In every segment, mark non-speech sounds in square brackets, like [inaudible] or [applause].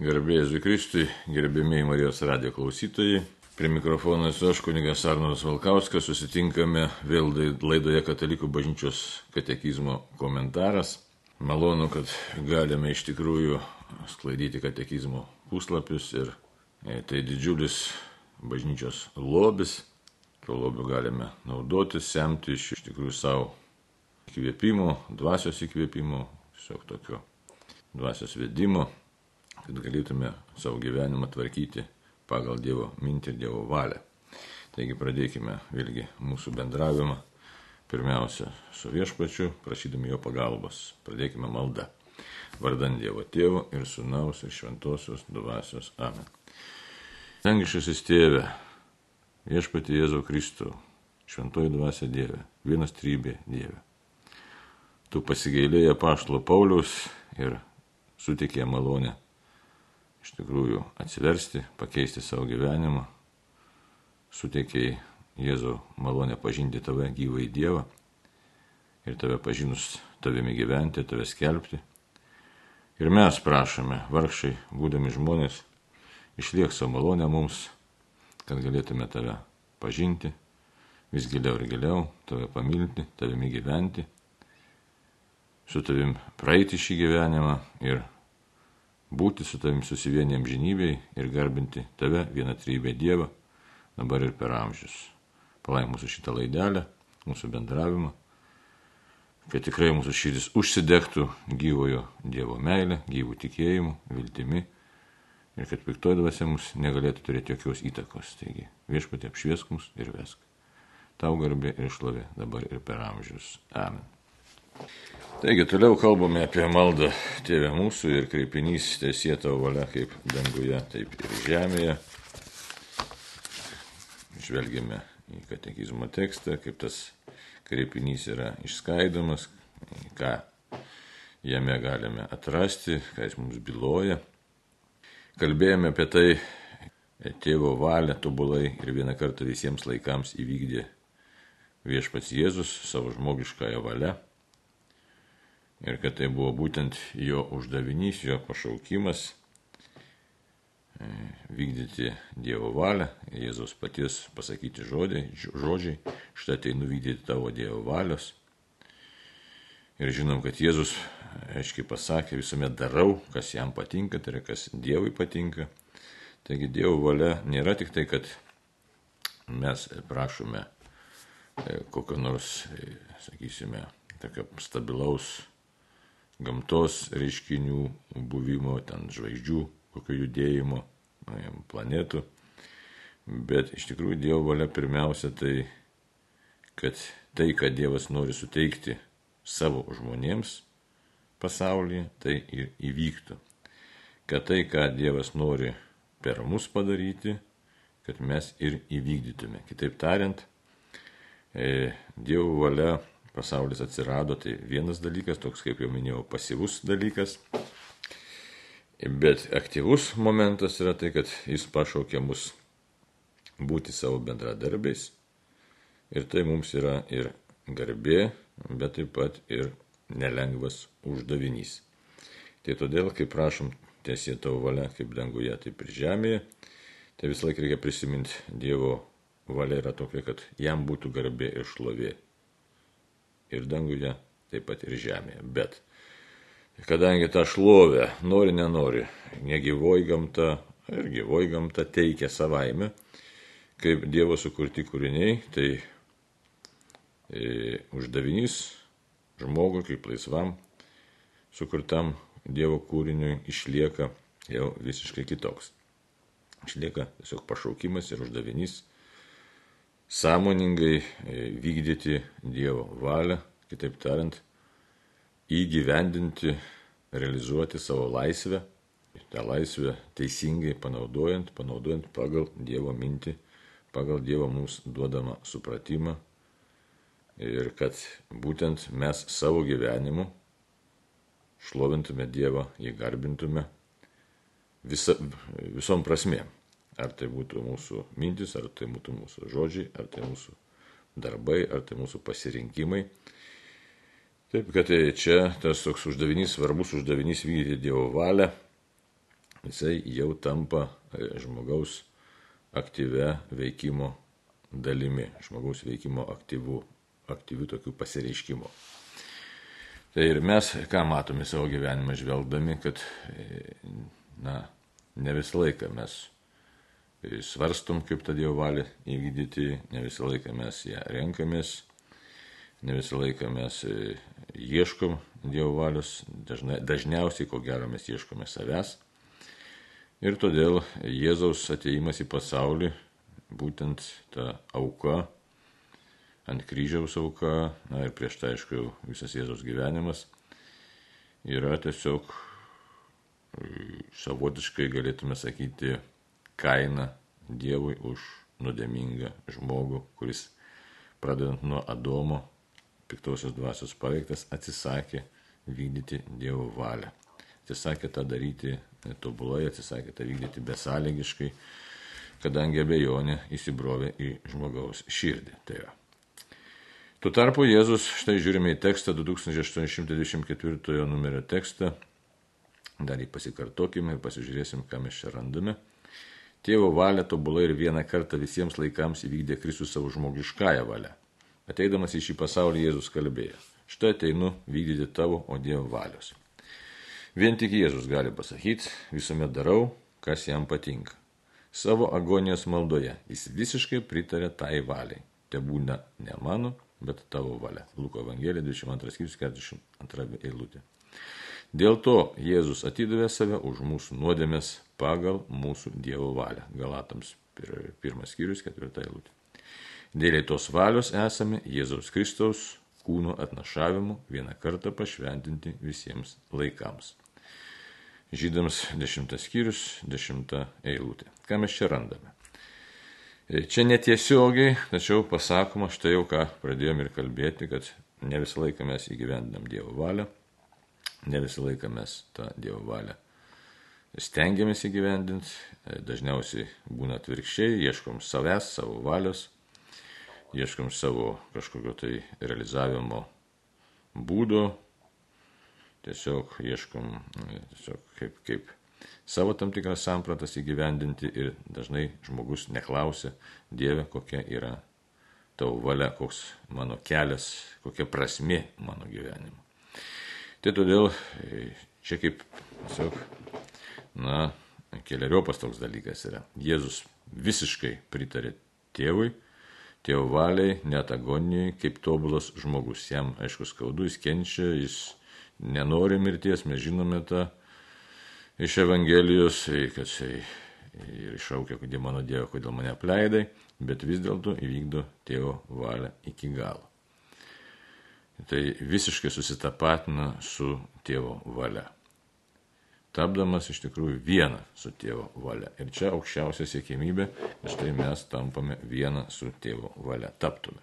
Gerbėjai Zikristui, gerbėmiai Marijos radijo klausytojai. Prie mikrofono esu aš, kunigas Arnolas Valkauskas, susitinkame vėl laidoje Katalikų bažnyčios katekizmo komentaras. Malonu, kad galime iš tikrųjų sklaidyti katekizmo puslapius ir e, tai didžiulis bažnyčios lobis. Tuo lobiu galime naudotis, semti iš iš tikrųjų savo įkvėpimo, dvasios įkvėpimo, tiesiog tokio dvasios vedimo kad galėtume savo gyvenimą tvarkyti pagal Dievo mintį ir Dievo valią. Taigi pradėkime vėlgi mūsų bendravimą. Pirmiausia, su viešpačiu, prašydami jo pagalbos. Pradėkime maldą. Vardant Dievo Tėvo ir Sūnaus ir Šventosios dvasios. Amen. Dangišasis tėve, viešpati Jėzau Kristų, šventoji dvasia Dieve, vienas trybė Dieve. Tu pasigailėjai paštlo Paulius ir sutikė malonę iš tikrųjų atsiversti, pakeisti savo gyvenimą, suteikiai Jėzų malonę pažinti tave gyvą į Dievą ir tave pažinus tavimi gyventi, tave skelbti. Ir mes prašome, vargšai, būdami žmonės, išliek savo malonę mums, kad galėtume tave pažinti, vis giliau ir giliau, tave pamilti, tavimi gyventi, su tavim praeiti šį gyvenimą ir būti su tavim susivienėm žinybei ir garbinti tave, vieną trybę Dievą, dabar ir per amžius. Palai mūsų šitą laidelę, mūsų bendravimą, kad tikrai mūsų širdis užsidegtų gyvojo Dievo meilė, gyvų tikėjimu, viltimi ir kad piktoji dvasia mums negalėtų turėti jokios įtakos. Taigi viešpatė apšviesk mus ir vesk. Tau garbė ir šlovė dabar ir per amžius. Amen. Taigi toliau kalbame apie maldą Tėvę mūsų ir kreipinys tiesie tavo valia kaip danguje, taip ir žemėje. Žvelgime į katekizmo tekstą, kaip tas kreipinys yra išskaidomas, ką jame galime atrasti, ką jis mums byloja. Kalbėjome apie tai, tėvo valią tobulai ir vieną kartą visiems laikams įvykdė viešpats Jėzus savo žmogiškąją valią ir kad tai buvo būtent jo uždavinys, jo pašaukimas e, vykdyti Dievo valią, Jėzaus paties pasakyti žodžiai, žodžiai štai tai nuvykdyti tavo Dievo valios. Ir žinom, kad Jėzus aiškiai pasakė, visuomet darau, kas jam patinka, tai yra kas Dievui patinka. Taigi Dievo valia nėra tik tai, kad mes prašome e, kokio nors, e, sakysime, tokio stabilaus gamtos reiškinių buvimo, ten žvaigždžių, kokio judėjimo, planetų. Bet iš tikrųjų Dievo valia pirmiausia tai, kad tai, ką Dievas nori suteikti savo žmonėms pasaulyje, tai ir įvyktų. Kad tai, ką Dievas nori per mus padaryti, kad mes ir įvykdytume. Kitaip tariant, e, Dievo valia pasaulis atsirado, tai vienas dalykas, toks kaip jau minėjau, pasyvus dalykas. Bet aktyvus momentas yra tai, kad jis pašaukė mus būti savo bendradarbiais. Ir tai mums yra ir garbė, bet taip pat ir nelengvas uždavinys. Tai todėl, kai prašom tiesie tavo valia, kaip danguje, taip ir žemėje, tai vis laik reikia prisiminti Dievo valia yra tokia, kad jam būtų garbė ir šlovė ir danguje, taip pat ir žemėje. Bet kadangi tą šlovę nori, nenori, negyvoji gamta ir gyvoji gamta teikia savaime, kaip Dievo sukurti kūriniai, tai e, uždavinys žmogui kaip laisvam sukurtam Dievo kūriniui išlieka jau visiškai kitoks. Išlieka tiesiog pašaukimas ir uždavinys sąmoningai e, vykdyti Dievo valią, kitaip tariant, įgyvendinti, realizuoti savo laisvę, tą laisvę teisingai panaudojant, panaudojant pagal Dievo mintį, pagal Dievo mums duodamą supratimą ir kad būtent mes savo gyvenimu šlovintume Dievą, jį garbintume visa, visom prasmėm. Ar tai būtų mūsų mintis, ar tai būtų mūsų žodžiai, ar tai mūsų darbai, ar tai mūsų pasirinkimai. Taip, kad tai čia tas toks uždavinys, svarbus uždavinys vykdyti Dievo valią, jisai jau tampa e, žmogaus aktyvę veikimo dalimi, žmogaus veikimo aktyvų, aktyvių tokių pasireiškimų. Tai ir mes, ką matome savo gyvenimą žvelgdami, kad, e, na, ne visą laiką mes e, svarstom, kaip tą Dievo valią įvykdyti, ne visą laiką mes ją renkamės, ne visą laiką mes e, ieškom Dievo valios, dažna, dažniausiai, ko gero, mes ieškome savęs. Ir todėl Jėzaus ateimas į pasaulį būtent ta auka, ant kryžiaus auka, na ir prieš tai aišku visas Jėzaus gyvenimas, yra tiesiog e, savotiškai galėtume sakyti kaina Dievui už nuodėmingą žmogų, kuris pradedant nuo Adomo, piktosios dvasios paveiktas, atsisakė vykdyti Dievo valią. Atsisakė tą daryti tobulai, atsisakė tą vykdyti besąlygiškai kadangi abejonė įsibrovė į žmogaus širdį. Tai va. Tuo tarpu Jėzus, štai žiūrime į tekstą 2824 numerio tekstą, dar jį pasikartokime ir pasižiūrėsim, ką mes čia randame. Tėvo valia tobulai ir vieną kartą visiems laikams įvykdė Kristus savo žmogiškąją valią. Ateidamas į šį pasaulį Jėzus kalbėjo, štai ateinu vykdyti tavo, o Dievo valios. Vien tik Jėzus gali pasakyti, visuomet darau, kas jam patinka. Savo agonijos maldoje jis visiškai pritarė tai valiai. Te būna ne mano, bet tavo valia. Luko Evangelija 22 skyrius 42 eilutė. Dėl to Jėzus atidavė save už mūsų nuodėmės pagal mūsų Dievo valią. Galatams pirmas skyrius ketvirta eilutė. Dėl tos valios esame Jėzaus Kristaus kūno atnašavimu vieną kartą pašventinti visiems laikams. Žydams 10 skyrius, 10 eilutė. Ką mes čia randame? E, čia netiesiogiai, tačiau pasakoma štai jau ką pradėjome ir kalbėti, kad ne visą laiką mes įgyvendinam Dievo valią, ne visą laiką mes tą Dievo valią stengiamės įgyvendinti, e, dažniausiai būna atvirkščiai, ieškom savęs, savo valios, ieškom savo kažkokio tai realizavimo būdo, tiesiog ieškom tiesiog kaip, kaip savo tam tikras sampratas įgyvendinti ir dažnai žmogus neklausia Dieve, kokia yra tavo valia, koks mano kelias, kokia prasme mano gyvenimo. Tai todėl e, čia kaip tiesiog, na, keliariopas toks dalykas yra. Jėzus visiškai pritarė tėvui, tėvo valiai, net agonijai, kaip tobulas žmogus. Jam, aišku, skaudu, jis kenčia, jis nenori mirties, mes žinome tą iš Evangelijos, kad jisai ir iššaukia, kodėl mano Dievo, kodėl mane apleidai, bet vis dėlto įvykdo tėvo valią iki galo. Tai visiškai susitapatina su tėvo valia. Tapdamas iš tikrųjų vieną su tėvo valia. Ir čia aukščiausia siekimybė, kad štai mes tampame vieną su tėvo valia. Taptume.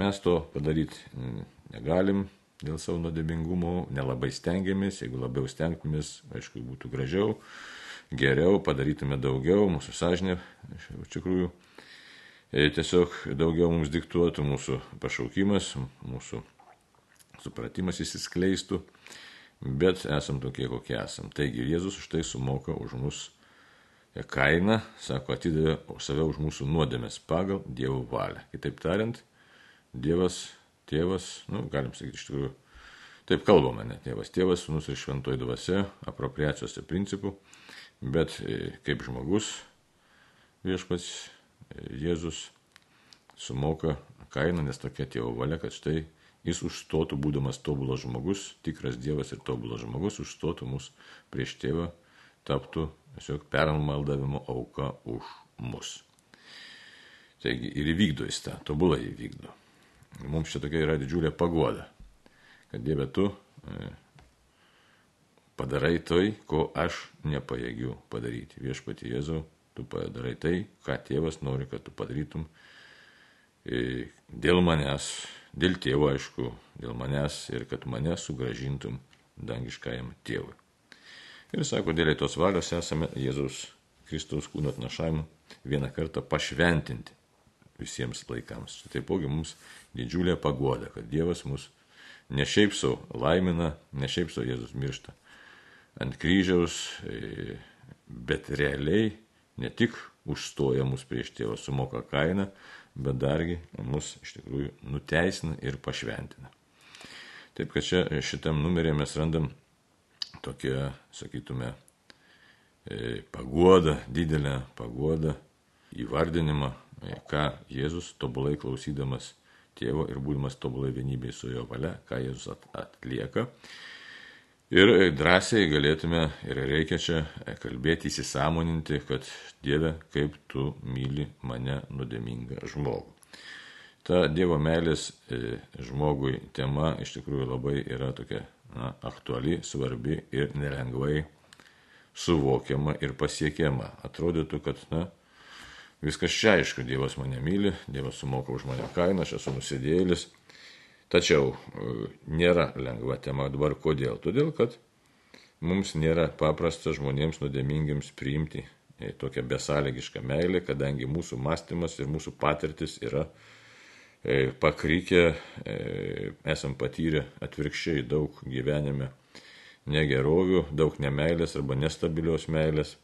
Mes to padaryti negalim, dėl savo nuodėmingumo, nelabai stengiamės, jeigu labiau stengtumės, aišku, būtų gražiau, geriau, padarytume daugiau, mūsų sąžinė, iš tikrųjų, e, tiesiog daugiau mums diktuotų mūsų pašaukimas, mūsų supratimas įsiskleistų, bet esam tokie, kokie esam. Taigi Jėzus už tai sumoka už mus kainą, sako, atidavė save už mūsų nuodėmės pagal Dievo valią. Kitaip tariant, Dievas tėvas, nu, galim sakyti iš tikrųjų, taip kalbame, ne tėvas, tėvas, sunus ir šventoji dvasia, apropriacijos principų, bet e, kaip žmogus viešpats e, Jėzus sumoka kainą, nes tokia tėvo valia, kad štai jis užstotų, būdamas tobulas žmogus, tikras Dievas ir tobulas žmogus, užstotų mus prieš tėvą, taptų tiesiog permaldavimo auka už mus. Taigi ir įvykdo jis tą, tobulai įvykdo. Mums čia tokia yra didžiulė pagoda, kad Dieve tu e, padarai tai, ko aš nepajėgiu padaryti. Viešpati Jėzau, tu padarai tai, ką tėvas nori, kad tu padarytum e, dėl manęs, dėl tėvo aišku, dėl manęs ir kad mane sugražintum dangiškajam tėvui. Ir sako, dėl tos valios esame Jėzaus Kristaus kūno atnašavimu vieną kartą pašventinti visiems laikams. Taipogi mums didžiulė pagoda, kad Dievas mus ne šiaip savo laimina, ne šiaip savo Jėzus miršta ant kryžiaus, e, bet realiai ne tik užstoja mus prieš tėvą, sumoka kainą, bet dargi mus iš tikrųjų nuteisina ir pašventina. Taip kad čia šitam numerė mes randam tokią, sakytume, e, paguodą, didelę paguodą, įvardinimą, e, ką Jėzus tobulai klausydamas tėvo ir būdamas tobulai vienybėje su jo valia, ką Jėzus atlieka. Ir drąsiai galėtume ir reikia čia kalbėti, įsisamoninti, kad Dieve, kaip tu myli mane nuodėmingą žmogų. Ta Dievo meilės e, žmogui tema iš tikrųjų labai yra tokia na, aktuali, svarbi ir nelengvai suvokiama ir pasiekiama. Atrodytų, kad na, viskas čia aišku, Dievas mane myli, Dievas sumoka už mane kainą, aš esu nusidėlis Tačiau e, nėra lengva tema dabar kodėl? Todėl, kad mums nėra paprasta žmonėms nuodėmingiams priimti e, tokią besąlygišką meilę, kadangi mūsų mąstymas ir mūsų patirtis yra e, pakrykę, esam patyrę atvirkščiai daug gyvenime negerovių, daug nemailės arba nestabilios meilės,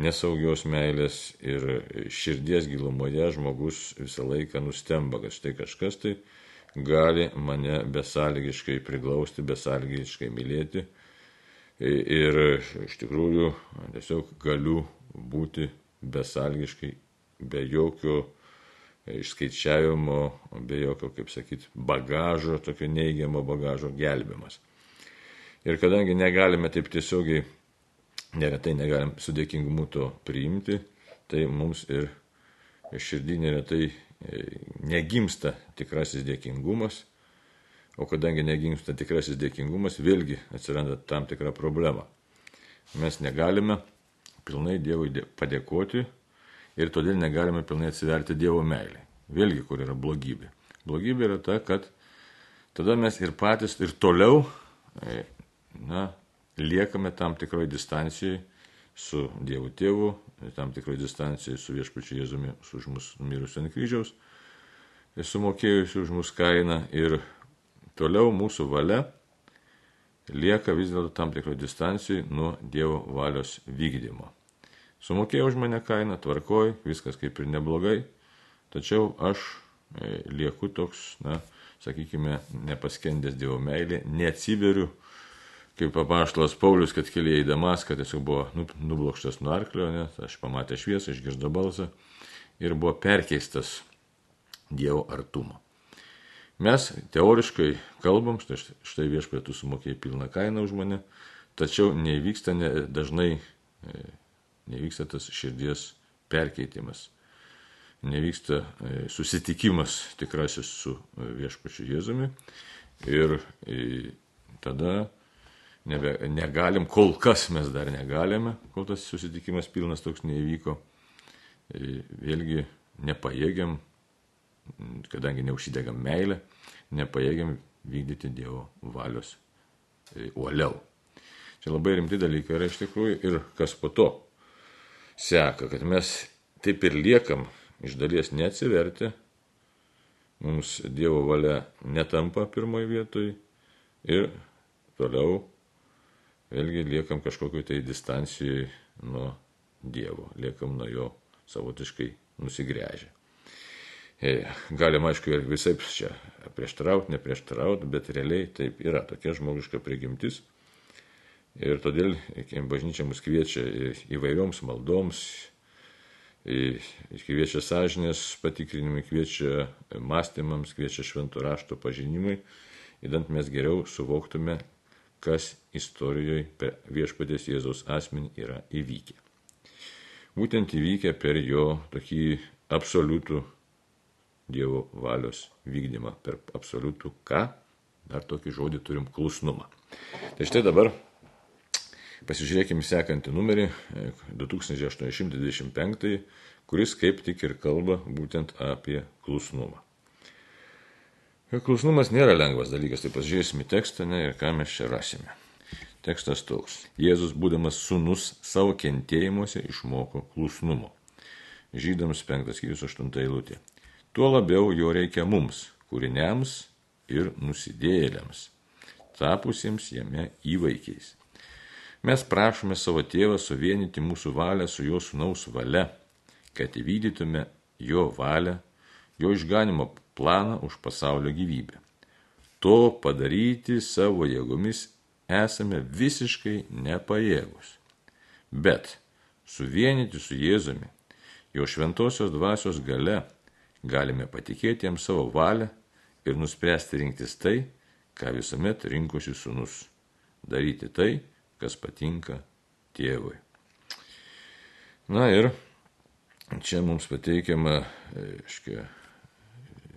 nesaugios meilės ir širdies gilumoje žmogus visą laiką nustemba, kad štai kažkas tai gali mane besąlygiškai priglausti, besąlygiškai mylėti. Ir iš tikrųjų tiesiog galiu būti besąlygiškai, be jokio išskaičiavimo, be jokio, kaip sakyti, bagažo, tokio neigiamo bagažo gelbimas. Ir kadangi negalime taip tiesiogiai, neretai negalim su dėkingumu to priimti, tai mums ir širdį neretai negimsta tikrasis dėkingumas, o kadangi negimsta tikrasis dėkingumas, vėlgi atsiranda tam tikra problema. Mes negalime pilnai Dievui padėkoti ir todėl negalime pilnai atsiverti Dievo meilį. Vėlgi, kur yra blogybė. Blogybė yra ta, kad tada mes ir patys ir toliau e, na, liekame tam tikroje distancijoje su Dievu Tėvu, tam tikroje distancijoje su viešpačiu Jėzumi, su už mus mirusiu ant kryžiaus, sumokėjusiu už mus kainą ir toliau mūsų valia lieka vis dėlto tam tikroje distancijoje nuo Dievo valios vykdymo. Sumokėjau už mane kainą, tvarkoj, viskas kaip ir neblogai, tačiau aš e, lieku toks, na, sakykime, nepaskendęs Dievo meilė, neatsiveriu kaip apaštalas Paulius, kad keliai į Damaską tiesiog buvo nublokštas nuo arklio, nes aš pamatė šviesą, išgirdo balsą ir buvo perkeistas Dievo artumo. Mes teoriškai kalbam, štai, štai viešpatė tu sumokėjai pilną kainą už mane, tačiau nevyksta ne, dažnai, e, nevyksta tas širdies perkeitimas, nevyksta e, susitikimas tikrasis su e, viešpačiu Jėzumi ir tada nebe, negalim, kol kas mes dar negalime, kol tas susitikimas pilnas toks neįvyko, e, vėlgi nepajėgiam, kadangi neužsidegam meilę, nepajėgiam vykdyti Dievo valios e, uoliau. Čia labai rimti dalykai yra iš tikrųjų ir kas po to seka, kad mes taip ir liekam iš dalies neatsiverti, mums Dievo valia netampa pirmoji vietoj ir toliau vėlgi liekam kažkokiu tai distancijai nuo Dievo, liekam nuo jo savotiškai nusigręžę. E, galima, aišku, ir visai čia prieštarauti, neprieštarauti, bet realiai taip yra tokia žmogiška prigimtis. Ir todėl bažnyčia mus kviečia įvairioms maldoms, kviečia sąžinės patikrinimui, kviečia mąstymams, kviečia šventų rašto pažinimui, įdant mes geriau suvoktume, kas istorijoje per viešpatės Jėzaus asmenį yra įvykę. Būtent įvykę per jo tokį absoliutų Dievo valios vykdymą, per absoliutų ką, dar tokį žodį turim klusnumą. Tai štai dabar pasižiūrėkime sekantį numerį 2825, kuris kaip tik ir kalba būtent apie klusnumą. Klusnumas nėra lengvas dalykas, tai pasižiūrėsime tekstą ne, ir ką mes čia rasime. Tekstas toks. Jėzus, būdamas sunus savo kentėjimuose, išmoko klusnumo. Žydams 5.8 eilutė. Tuo labiau jo reikia mums, kūriniams ir nusidėjėliams, tapusiems jame įvaikiais. Mes prašome savo tėvą suvienyti mūsų valią su jo sunaus valia, kad įvykdytume jo valią, jo išganimo planą už pasaulio gyvybę. To padaryti savo jėgomis esame visiškai nepajėgus. Bet suvienyti su Jėzumi, jo šventosios dvasios gale, galime patikėti jam savo valią ir nuspręsti rinktis tai, ką visuomet rinkosi sunus - daryti tai, kas patinka tėvui. Na ir čia mums pateikiama, aiškiai,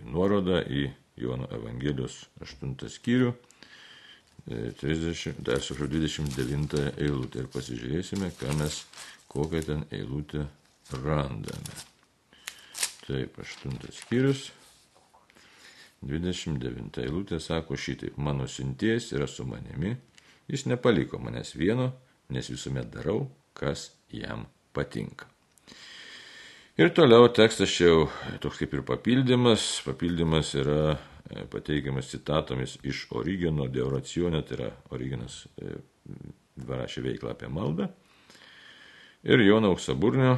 nuoroda į Jono Evangelijos 8 skyrių, 30, dar 29 eilutę ir pasižiūrėsime, ką mes, kokią ten eilutę randame. Taip, 8 skyrius, 29 eilutė sako šitaip, mano sinties yra su manimi, jis nepaliko manęs vieno, nes visuomet darau, kas jam patinka. Ir toliau tekstas čia jau toks kaip ir papildymas. Papildymas yra e, pateikiamas citatomis iš Origino de oracione, tai yra Originas e, parašė veiklą apie maldą. Ir Jono Auksaburnio,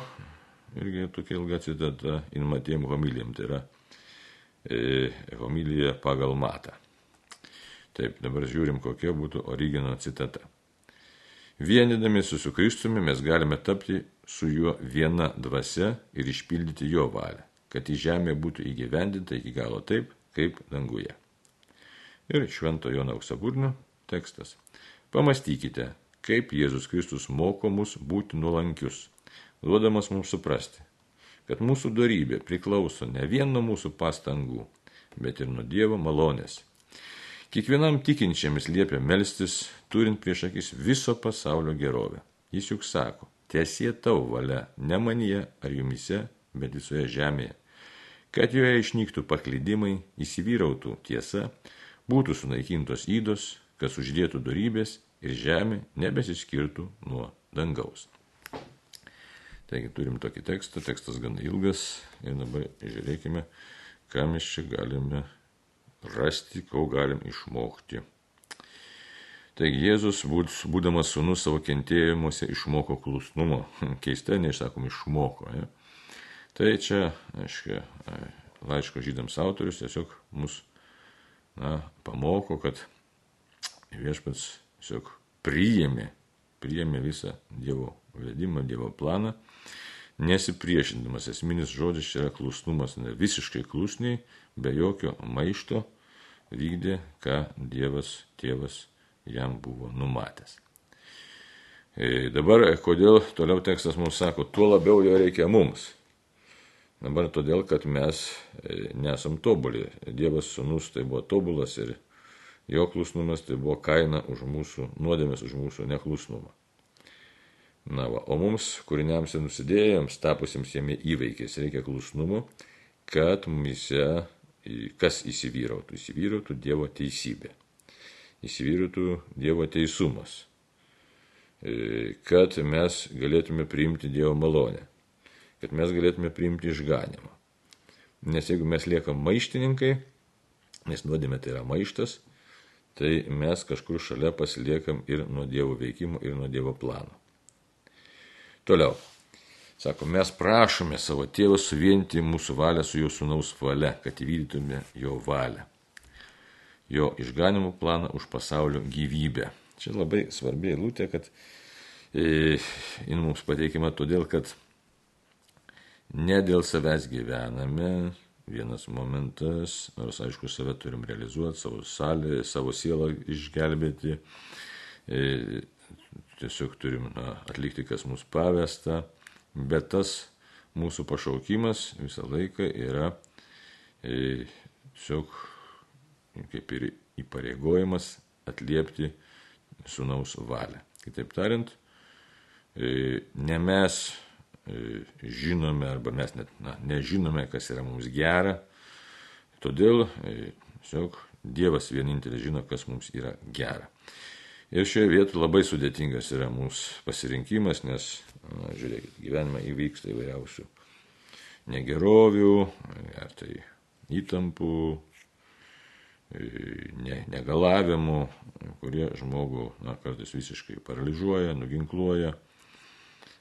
irgi tokia ilga citata, in matėjim homilijam, tai yra e, homilija pagal matą. Taip, dabar žiūrim, kokia būtų Origino citata. Vienydami su Kristumi mes galime tapti su juo viena dvasia ir išpildyti jo valią, kad į žemę būtų įgyvendinta iki galo taip, kaip danguje. Ir Švento Jono Auksaburnio tekstas. Pamastykite, kaip Jėzus Kristus moko mus būti nuolankius, duodamas mums suprasti, kad mūsų darybė priklauso ne vien nuo mūsų pastangų, bet ir nuo Dievo malonės Kiekvienam tikinčiamis liepia melstis, turint prieš akis viso pasaulio gerovę. Jis juk sako, tiesie tau valia, ne manyje ar jumise, bet visoje žemėje. Kad joje išnyktų paklydimai, įsivyrautų tiesa, būtų sunaikintos įdos, kas uždėtų darybės ir žemė nebesiskirtų nuo dangaus. Taigi turim tokį tekstą, tekstas gana ilgas ir dabar žiūrėkime, ką mes čia galime rasti, ko galim išmokti. Taigi Jėzus, būdamas sunus savo kentėjimuose, išmoko klusnumo. [laughs] Keistai, neišsakom, išmoko. Ja? Tai čia, aiškiai, laiško žydams autorius tiesiog mus na, pamoko, kad viešpats tiesiog priėmė, priėmė visą Dievo vedimą, Dievo planą, nesipriešindamas. Esminis žodis čia yra klusnumas, ne visiškai klusniai, be jokio maišto vykdė, ką Dievas tėvas jam buvo numatęs. E, dabar, kodėl toliau tekstas mums sako, tuo labiau jo reikia mums. Dabar todėl, kad mes e, nesam tobuli. Dievas sunus tai buvo tobulas ir jo klusnumas tai buvo kaina už mūsų nuodėmės, už mūsų neklusnumą. Na, va, o mums, kūriniams ir nusidėjams, tapusiems jame įveikiais, reikia klusnumo, kad mumise kas įsivyrautų? Įsivyrautų Dievo teisybė. Įsivyrautų Dievo teisumas. E, kad mes galėtume priimti Dievo malonę. Kad mes galėtume priimti išganimą. Nes jeigu mes liekam maištininkai, nes nuodėmė tai yra maištas, tai mes kažkur šalia pasiliekam ir nuo Dievo veikimo, ir nuo Dievo plano. Toliau. Sako, mes prašome savo tėvą suvienyti mūsų valią su jo sunaus valia, kad įvykdytume jo valią. Jo išganimo planą už pasaulio gyvybę. Čia labai svarbi eilutė, kad e, jin mums pateikima todėl, kad ne dėl savęs gyvename, vienas momentas, nors aišku, save turim realizuoti, savo salę, savo sielą išgelbėti, e, tiesiog turim na, atlikti, kas mums pavesta bet tas mūsų pašaukimas visą laiką yra e, tiesiog kaip ir įpareigojimas atliepti sunaus valią. Kitaip tariant, e, ne mes e, žinome arba mes net na, nežinome, kas yra mums gera, todėl e, tiesiog Dievas vienintelis žino, kas mums yra gera. Ir šioje vietoje labai sudėtingas yra mūsų pasirinkimas, nes, na, žiūrėkit, gyvenime įvyksta įvairiausių negerovių, ar tai įtampų, ne, negalavimų, kurie žmogų na, kartais visiškai paralyžiuoja, nuginkluoja,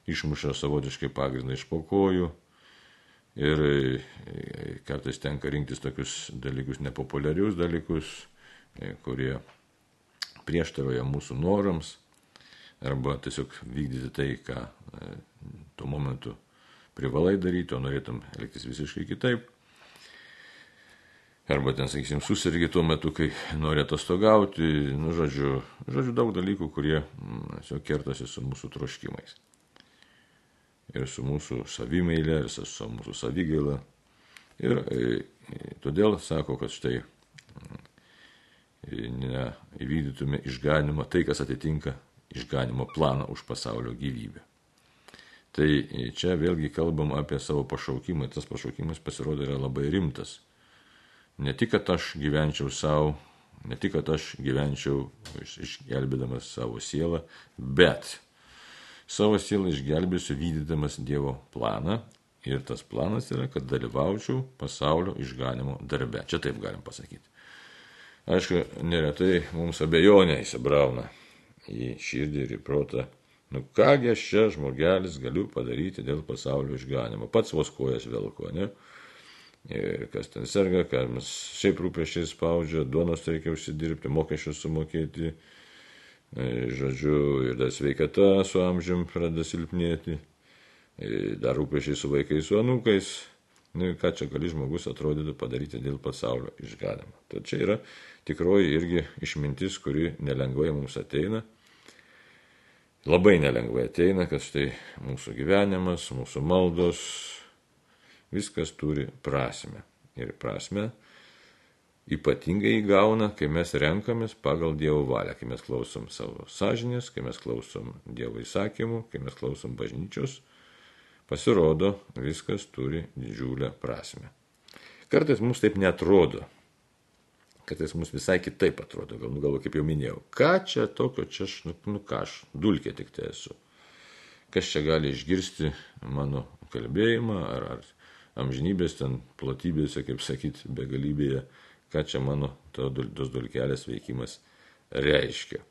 išmuša savotiškai pagrindą iš pokojų. Ir kartais tenka rinktis tokius dalykus, nepopuliarius dalykus, kurie prieštaroja mūsų norams, arba tiesiog vykdyti tai, ką tuo momentu privalai daryti, o norėtum elgtis visiškai kitaip. Arba ten, sakysim, susirgi tuo metu, kai nori atostogauti, nu, žodžiu, žodžiu, daug dalykų, kurie mm, tiesiog kertasi su mūsų troškimais. Ir su mūsų savimeilė, ir su mūsų savigaila. Ir e, todėl sako, kad štai mm, neįvykdytume išganimo tai, kas atitinka išganimo planą už pasaulio gyvybę. Tai čia vėlgi kalbam apie savo pašaukimą. Tas pašaukimas pasirodo yra labai rimtas ne tik, kad aš gyvenčiau savo, ne tik, kad aš gyvenčiau išgelbėdamas savo sielą, bet savo sielą išgelbėsiu vykdydamas Dievo planą. Ir tas planas yra, kad dalyvaučiau pasaulio išganimo darbe. Čia taip galim pasakyti. Aišku, neretai mums abejonė įsibrauna į širdį ir į protą. Nu kągi aš čia žmogelis galiu padaryti dėl pasaulio išganimo. Pats vos kojas vilko, ne? Kas ten serga, kam šiaip rūpeščiai spaudžia, duonos reikia užsidirbti, mokesčius sumokėti, e, žodžiu, ir dar sveikata su amžium pradeda silpnėti, e, dar rūpeščiai su vaikais, su anūkais. Nu, ką čia gali žmogus atrodytų padaryti dėl pasaulio išganimo. Tai čia yra tikroji irgi išmintis, kuri nelengvai mums ateina. Labai nelengvai ateina, kad štai mūsų gyvenimas, mūsų maldos, viskas turi prasme. Ir prasme ypatingai įgauna, kai mes renkamės pagal Dievo valią, kai mes klausom savo sąžinės, kai mes klausom Dievo įsakymų, kai mes klausom bažnyčios, pasirodo, viskas turi didžiulę prasme. Kartais mums taip netrodo, kartais mums visai kitaip atrodo, gal, nu, gal kaip jau minėjau, ką čia tokio, čia aš, nu, nu ką aš, dulkė tik tai esu. Kas čia gali išgirsti mano kalbėjimą, ar, ar amžinybės ten platybėse, kaip sakyti, begalybėje, ką čia mano to, tos dulkelės veikimas reiškia.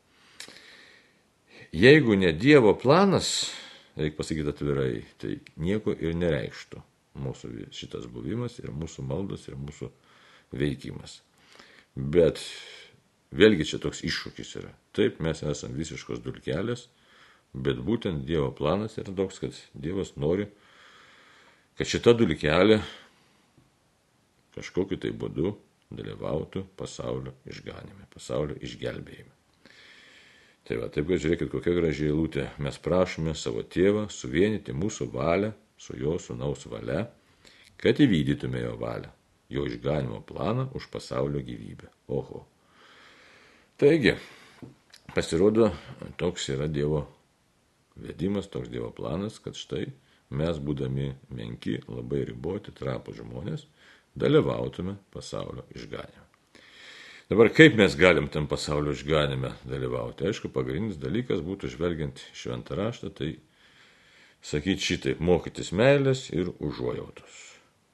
Jeigu ne Dievo planas, reikia pasakyti atvirai, tai nieko ir nereikštų mūsų šitas buvimas ir mūsų maldos ir mūsų veikimas. Bet vėlgi čia toks iššūkis yra. Taip, mes esame visiškos dulkelės, bet būtent Dievo planas yra toks, kad Dievas nori kad šita dulkelė kažkokiu tai būdu dalyvautų pasaulio išganime, pasaulio išgelbėjime. Tai va, taip, kad žiūrėkit, kokia graži eilutė. Mes prašome savo tėvą suvienyti mūsų valią su jo sunaus valia, kad įvykdytume jo valią, jo išganimo planą už pasaulio gyvybę. Oho. Taigi, pasirodo, toks yra Dievo vedimas, toks Dievo planas, kad štai mes, būdami menki, labai riboti, trapų žmonės, dalyvautume pasaulio išganime. Dabar kaip mes galim tam pasaulio išganime dalyvauti? Aišku, pagrindinis dalykas būtų žvelgiant šventą raštą, tai sakyti šitaip, mokytis meilės ir užuojautos.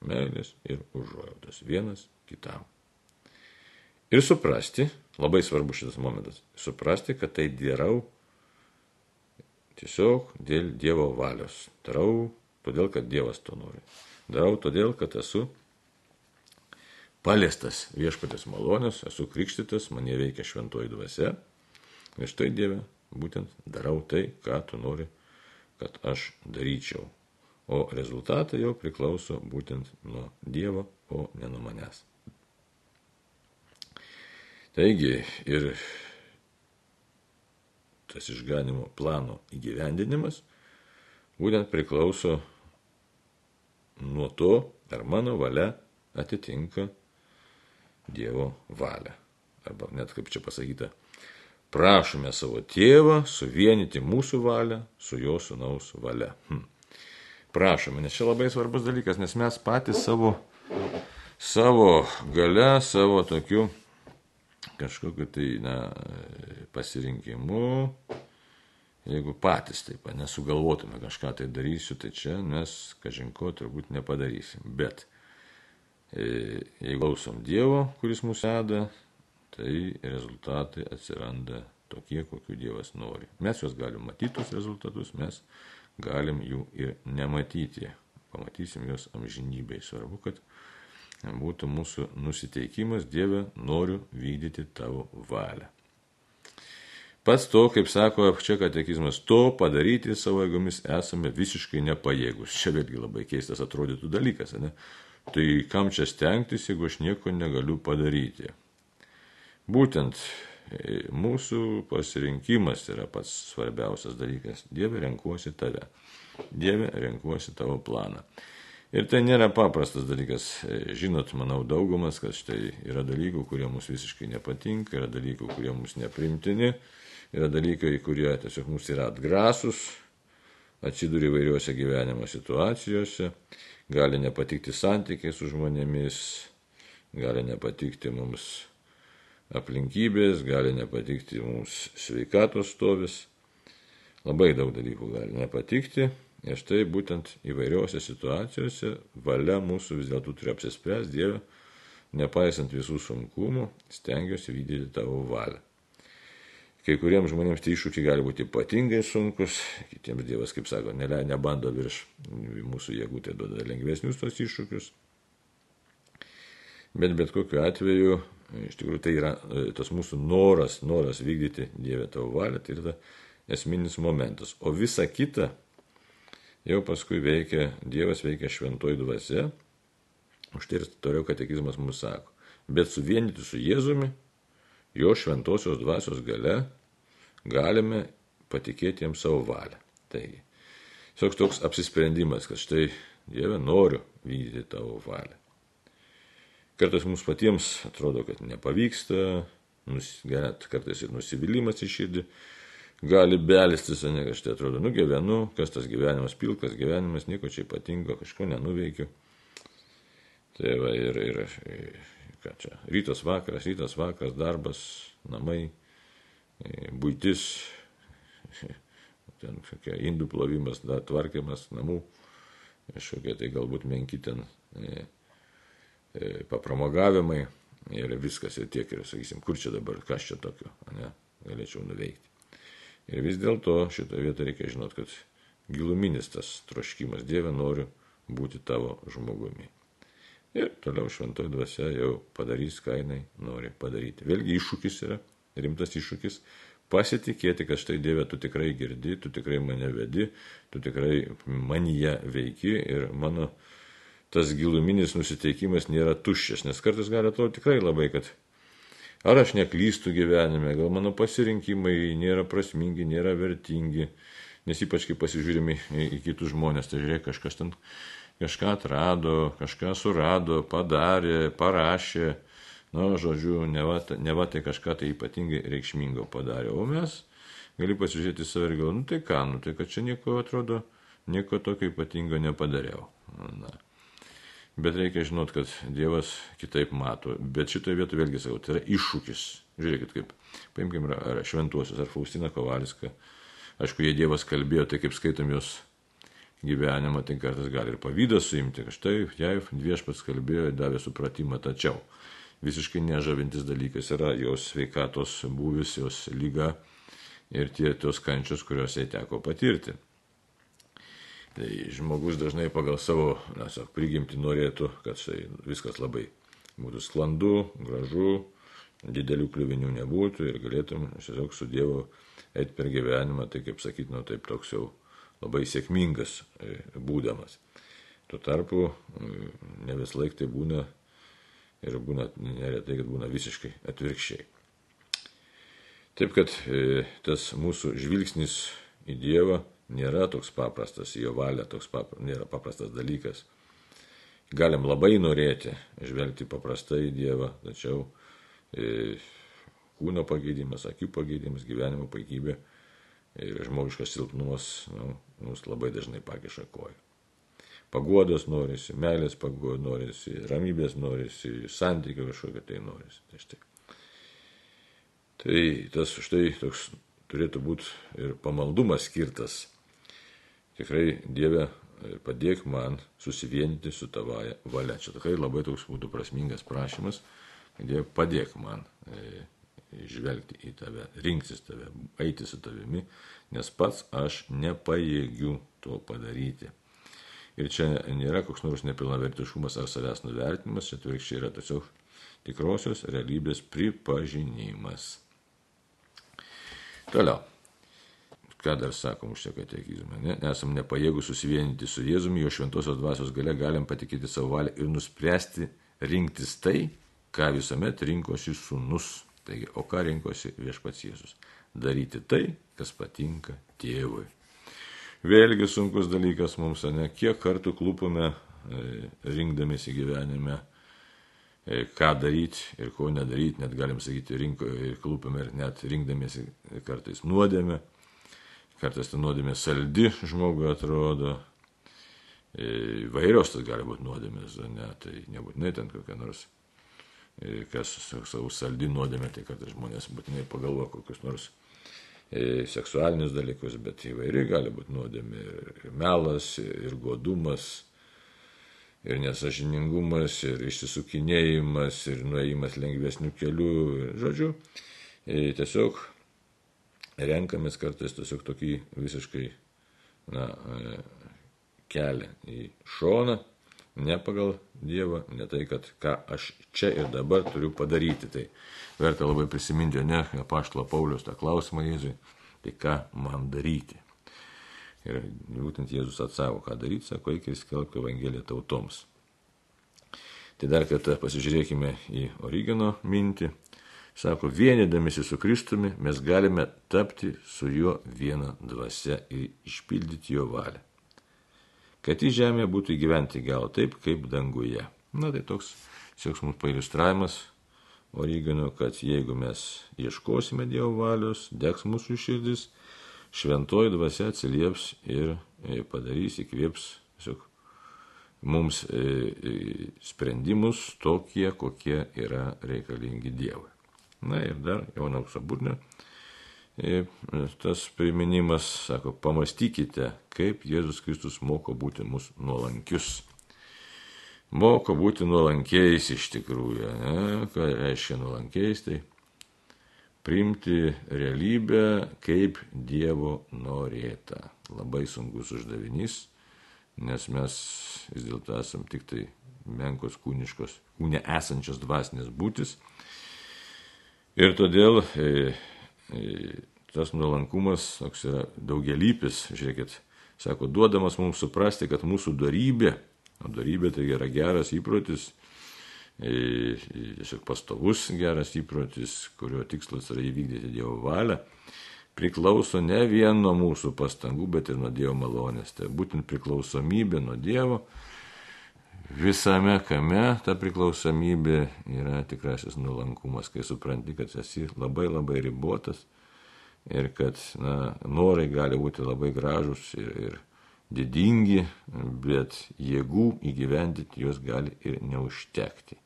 Meilės ir užuojautos vienas kitam. Ir suprasti, labai svarbu šitas momentas, suprasti, kad tai darau Tiesiog dėl Dievo valios. Darau todėl, kad Dievas to nori. Darau todėl, kad esu paliestas viešpatės malonės, esu krikštytas, mane veikia šventoji dvasia. Ir štai Dieve, būtent darau tai, ką tu nori, kad aš daryčiau. O rezultatai jau priklauso būtent nuo Dievo, o ne nuo manęs. Taigi ir tas išganimo plano įgyvendinimas būtent priklauso nuo to, ar mano valia atitinka Dievo valią. Arba net kaip čia pasakyta, prašome savo tėvą suvienyti mūsų valią su jo sunaus valia. Hm. Prašome, nes čia labai svarbus dalykas, nes mes patys savo, savo gale, savo tokiu kažkokiu tai na, pasirinkimu, jeigu patys taip nesugalvotume kažką tai darysiu, tai čia mes kažinko turbūt nepadarysim. Bet e, jeigu klausom Dievo, kuris mūsų veda, tai rezultatai atsiranda tokie, kokiu Dievas nori. Mes juos galim matyti, tos rezultatus, mes galim jų ir nematyti. Pamatysim juos amžinybei. Svarbu, kad būtų mūsų nusiteikimas, Dieve, noriu vykdyti tavo valią. Pats to, kaip sako čia katekizmas, to padaryti savo jėgomis esame visiškai nepajėgus. Čia vėlgi labai keistas atrodytų dalykas, ne? Tai kam čia stengtis, jeigu aš nieko negaliu padaryti? Būtent e, mūsų pasirinkimas yra pats svarbiausias dalykas. Dieve, renkuosi tave. Dieve, renkuosi tavo planą. Ir tai nėra paprastas dalykas. E, žinot, manau, daugumas, kad štai yra dalykų, kurie mums visiškai nepatinka, yra dalykų, kurie mums neprimtini, yra dalykai, kurie tiesiog mums yra atgrasus, atsidūrė įvairiuose gyvenimo situacijose, gali nepatikti santykiai su žmonėmis, gali nepatikti mums aplinkybės, gali nepatikti mums sveikatos stovis, labai daug dalykų gali nepatikti. Ir štai būtent įvairiose situacijose valia mūsų vis dėlto turi apsispręsti Dievę, nepaisant visų sunkumų, stengiuosi vykdyti tavo valią. Kai kuriems žmonėms tie iššūkiai gali būti ypatingai sunkus, kitiems Dievas, kaip sako, nelė, nebando virš mūsų jėgų, tai duoda lengvesnius tos iššūkius. Bet bet kokiu atveju Iš tikrųjų, tai yra e, tas mūsų noras, noras vykdyti Dievę tavo valią, tai yra esminis momentas. O visa kita jau paskui veikia, Dievas veikia šventoji dvasia, už tai ir toliau katekizmas mums sako. Bet suvienyti su Jėzumi, jo šventosios dvasios gale, galime patikėti jam savo valią. Taigi, toks toks apsisprendimas, kad štai Dieve noriu vykdyti tavo valią. Kartais mums patiems atrodo, kad nepavyksta, net kartais ir nusivylimas į širdį gali belistis, ne kažtai atrodo, nu gyvenu, kas tas gyvenimas, pilkas gyvenimas, nieko čia ypatingo, kažko nenuveikiu. Tai va ir, ir, ką čia, rytas vakaras, rytas vakaras, darbas, namai, būtis, [laughs] ten kokia indų plovimas, dar tvarkymas namų, kažkokie tai galbūt menki ten E, papramogavimai ir viskas ir tiek ir, sakysim, kur čia dabar, kas čia tokio, ne, galėčiau nuveikti. Ir vis dėlto šitoje vietoje reikia žinot, kad giluminis tas troškimas Dieve noriu būti tavo žmogumi. Ir toliau šventoji dvasia jau padarys, ką jinai nori padaryti. Vėlgi iššūkis yra, rimtas iššūkis, pasitikėti, kad štai Dieve, tu tikrai girdi, tu tikrai mane vedi, tu tikrai manyje veiki ir mano tas giluminis nusiteikimas nėra tuščias, nes kartais gali atrodyti tikrai labai, kad ar aš neklystu gyvenime, gal mano pasirinkimai nėra prasmingi, nėra vertingi, nes ypač kai pasižiūrime į, į kitus žmonės, tai žiūrėk, kažkas ten kažką atrado, kažką surado, padarė, parašė, na, žodžiu, neva, neva tai kažką tai ypatingai reikšmingo padarė, o mes gali pasižiūrėti save ir galvoju, nu tai ką, nu tai kad čia nieko atrodo, nieko tokio ypatingo nepadariau. Na. Bet reikia žinot, kad Dievas kitaip mato. Bet šitoje vietoje vėlgi sakau, tai yra iššūkis. Žiūrėkit, kaip, paimkim, ar šventuosius, ar Faustina Kovalska. Aišku, jei Dievas kalbėjo, tai kaip skaitom jos gyvenimą, tai kartais gali ir pavydą suimti. Štai, jei viešpats kalbėjo, davė supratimą, tačiau visiškai nežavintis dalykas yra jos sveikatos būvis, jos lyga ir tie tos kančios, kuriuos jai teko patirti. Tai žmogus dažnai pagal savo, na, sak, prigimti norėtų, kad štai viskas labai būtų sklandu, gražu, didelių kliuvinių nebūtų ir galėtum tiesiog su Dievu eiti per gyvenimą, tai kaip sakyti, nu taip toks jau labai sėkmingas e, būdamas. Tuo tarpu ne vis laik tai būna ir būna neretai, kad būna visiškai atvirkščiai. Taip kad e, tas mūsų žvilgsnis į Dievą nėra toks paprastas, jo valia toks papra, nėra paprastas dalykas. Galim labai norėti žvelgti paprastai į Dievą, tačiau e, kūno pagėdimas, akių pagėdimas, gyvenimo paigybė ir žmogiškas silpnumas nu, mums labai dažnai pakiša koją. Paguodos norisi, meilės paguodos norisi, ramybės norisi, santykių kažkokio tai norisi. Tai, štai. tai tas štai toks turėtų būti ir pamaldumas skirtas tikrai Dieve padėk man susivienyti su tavaja valia. Čia tikrai labai toks būtų prasmingas prašymas, Dieve, padėk man e, žvelgti į tave, rinktis tave, eiti su tavimi, nes pats aš nepajėgiu to padaryti. Ir čia nėra koks nors nepilnavertiškumas ar savęs nuvertinimas, čia atvirkščiai yra tiesiog tikrosios realybės pripažinimas. Toliau. Ką dar sakom už šią katekizmą? Ne? Nesam nepajėgų susivienyti su Jėzumi, jo šventosios dvasios gale galim patikėti savo valią ir nuspręsti rinktis tai, ką visuomet rinkosi sunus. Taigi, o ką rinkosi viešpats Jėzus? Daryti tai, kas patinka tėvui. Vėlgi sunkus dalykas mums, ne kiek kartų klūpame e, rinkdamėsi gyvenime, e, ką daryti ir ko nedaryti, net galim sakyti, rinko ir klūpame ir net rinkdamėsi kartais nuodėme, kartais ta nuodėmė saldi žmogui atrodo, e, vairios tas gali būti nuodėmės, ne, tai nebūtinai ten kokia nors kas savo saldi nuodėmė, tai kad žmonės būtinai pagalvo kokius nors e, seksualinius dalykus, bet įvairiai gali būti nuodėmė ir melas, ir godumas, ir nesažiningumas, ir išsisukinėjimas, ir nuėjimas lengvesnių kelių. Žodžiu, e, tiesiog renkamės kartais tiesiog tokį visiškai na, e, kelią į šoną ne pagal Dievą, ne tai, kad ką aš čia ir dabar turiu padaryti. Tai verta labai prisiminti, ne, paštlo Paulius tą klausimą Jėzui, tai ką man daryti. Ir būtent Jėzus atsako, ką daryti, sako, reikia skelbti Evangeliją tautoms. Tai dar kartą pasižiūrėkime į Origino mintį. Sako, vienydamėsi su Kristumi mes galime tapti su juo viena dvasia ir išpildyti jo valią kad į žemę būtų gyventi gal taip, kaip danguje. Na tai toks sieks mums pailustravimas Origino, kad jeigu mes ieškosime Dievo valios, degs mūsų širdis, šventoji dvasia atsilieps ir e, padarys, įkvėps tiesiog mums e, e, sprendimus tokie, kokie yra reikalingi Dievui. Na ir dar Jono Auksoburnio tas priminimas, sako, pamastykite, kaip Jėzus Kristus moko būti mūsų nuolankius. Moko būti nuolankiais iš tikrųjų. Ne? Ką reiškia nuolankiais? Tai priimti realybę kaip Dievo norėta. Labai sunkus uždavinys, nes mes vis dėlto esam tik tai menkos kūniškos, kūne esančios dvasinės būtis. Ir todėl e, tas nuolankumas toks yra daugelypis, žiūrėkit, sako, duodamas mums suprasti, kad mūsų darybė, o darybė tai yra geras įprotis, tiesiog pastovus geras įprotis, kurio tikslas yra įvykdyti Dievo valią, priklauso ne vien nuo mūsų pastangų, bet ir nuo Dievo malonės. Tai būtent priklausomybė nuo Dievo visame kame ta priklausomybė yra tikrasis nuolankumas, kai supranti, kad esi labai labai ribotas ir kad na, norai gali būti labai gražus ir, ir didingi, bet jėgų įgyvendinti juos gali ir neužtekti.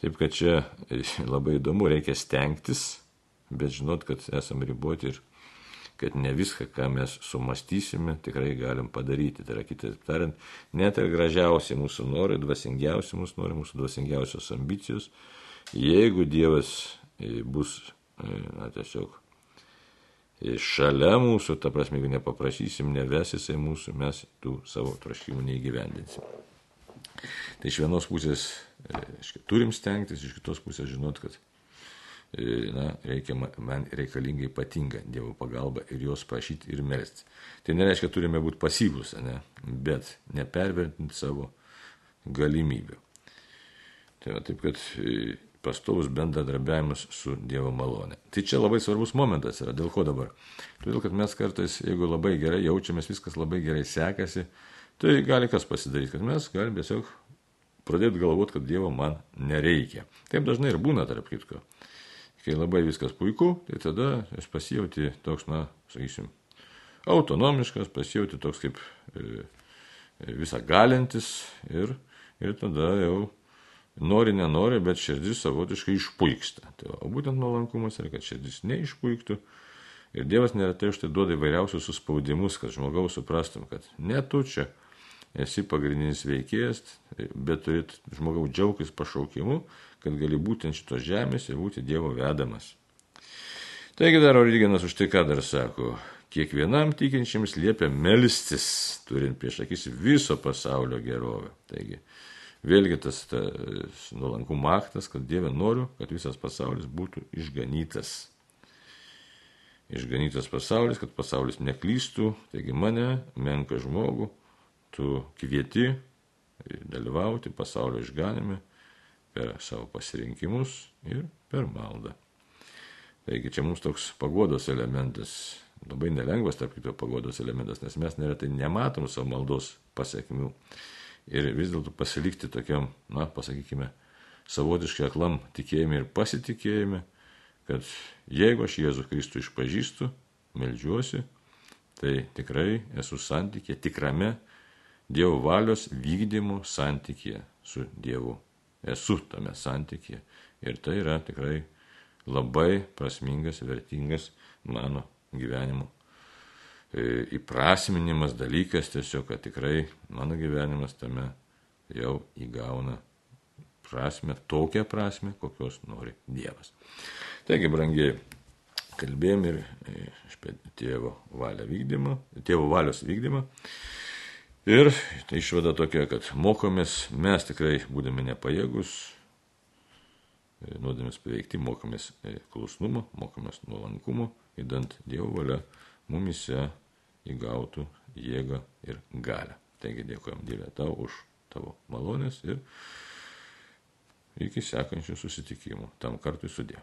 Taip kad čia [laughs] labai įdomu, reikia stengtis, bet žinot, kad esame riboti ir kad ne viską, ką mes sumastysime, tikrai galim padaryti. Tai yra, kitaip tariant, net ir gražiausi mūsų norai, dvasingiausi mūsų norai, mūsų dvasingiausios ambicijos, jeigu Dievas e, bus, e, na, tiesiog e, šalia mūsų, ta prasme, jeigu nepaprašysim, neves jisai mūsų, mes tų savo troškimų neįgyvendinsim. Tai iš vienos pusės, aiškiai, turim stengtis, iš kitos pusės žinot, kad na, reikia, man reikalinga ypatinga Dievo pagalba ir jos prašyti ir melstis. Tai nereiškia, turime būti pasyvus, ne, bet nepervertinti savo galimybių. Tai va, taip, kad e, pastovus bendradarbiavimas su Dievo malonė. Tai čia labai svarbus momentas yra. Dėl ko dabar? Todėl, kad mes kartais, jeigu labai gerai jaučiamės, viskas labai gerai sekasi, tai gali kas pasidaryti, kad mes galime tiesiog pradėti galvoti, kad Dievo man nereikia. Taip dažnai ir būna, tarp kitko kai labai viskas puiku, tai tada aš pasijauti toks, na, sakysim, autonomiškas, pasijauti toks kaip e, e, visą galintis ir, ir tada jau nori, nenori, bet širdis savotiškai išpuiksta. Tai, o būtent nuolankumas yra, kad širdis neišpuiktų. Ir Dievas neretai už tai duoda įvairiausius suspaudimus, kad žmogaus suprastum, kad ne tu čia esi pagrindinis veikėjas, bet turit žmogaus džiaugtis pašaukimu, kad gali būti ant šitos žemės ir būti Dievo vedamas. Taigi dar Origenas už tai ką dar sako, kiekvienam tikinčiams liepia melstis, turint prieš akis viso pasaulio gerovę. Taigi, vėlgi tas, tas nuolankų aktas, kad Dieve noriu, kad visas pasaulis būtų išganytas. Išganytas pasaulis, kad pasaulis neklystų, taigi mane, menka žmogų, tu kvieti dalyvauti pasaulio išganime per savo pasirinkimus ir per maldą. Taigi čia mums toks pagodos elementas, labai nelengvas tarp kito pagodos elementas, nes mes neretai nematom savo maldos pasiekmių. Ir vis dėlto pasilikti tokiam, na, pasakykime, savotiškai aklam tikėjime ir pasitikėjime, kad jeigu aš Jėzų Kristų išpažįstu, melžiuosi, tai tikrai esu santykė, tikrame Dievo valios vykdymo santykė su Dievu. Esu tame santykė. Ir tai yra tikrai labai prasmingas, vertingas mano gyvenimo e, įprasminimas dalykas, tiesiog, kad tikrai mano gyvenimas tame jau įgauna prasme, tokią prasme, kokios nori Dievas. Taigi, brangiai, kalbėjom ir e, apie tėvo, valią vykdymą, tėvo valios vykdymą. Ir tai išvada tokia, kad mokomės, mes tikrai būdami nepajėgus, e, nuodėmės paveikti, mokomės e, klusnumo, mokomės nuolankumo, įdant Dievo valia mumise įgautų jėgą ir galę. Taigi dėkojom Dievė tau už tavo malonės ir iki sekančių susitikimų. Tam kartui sudė.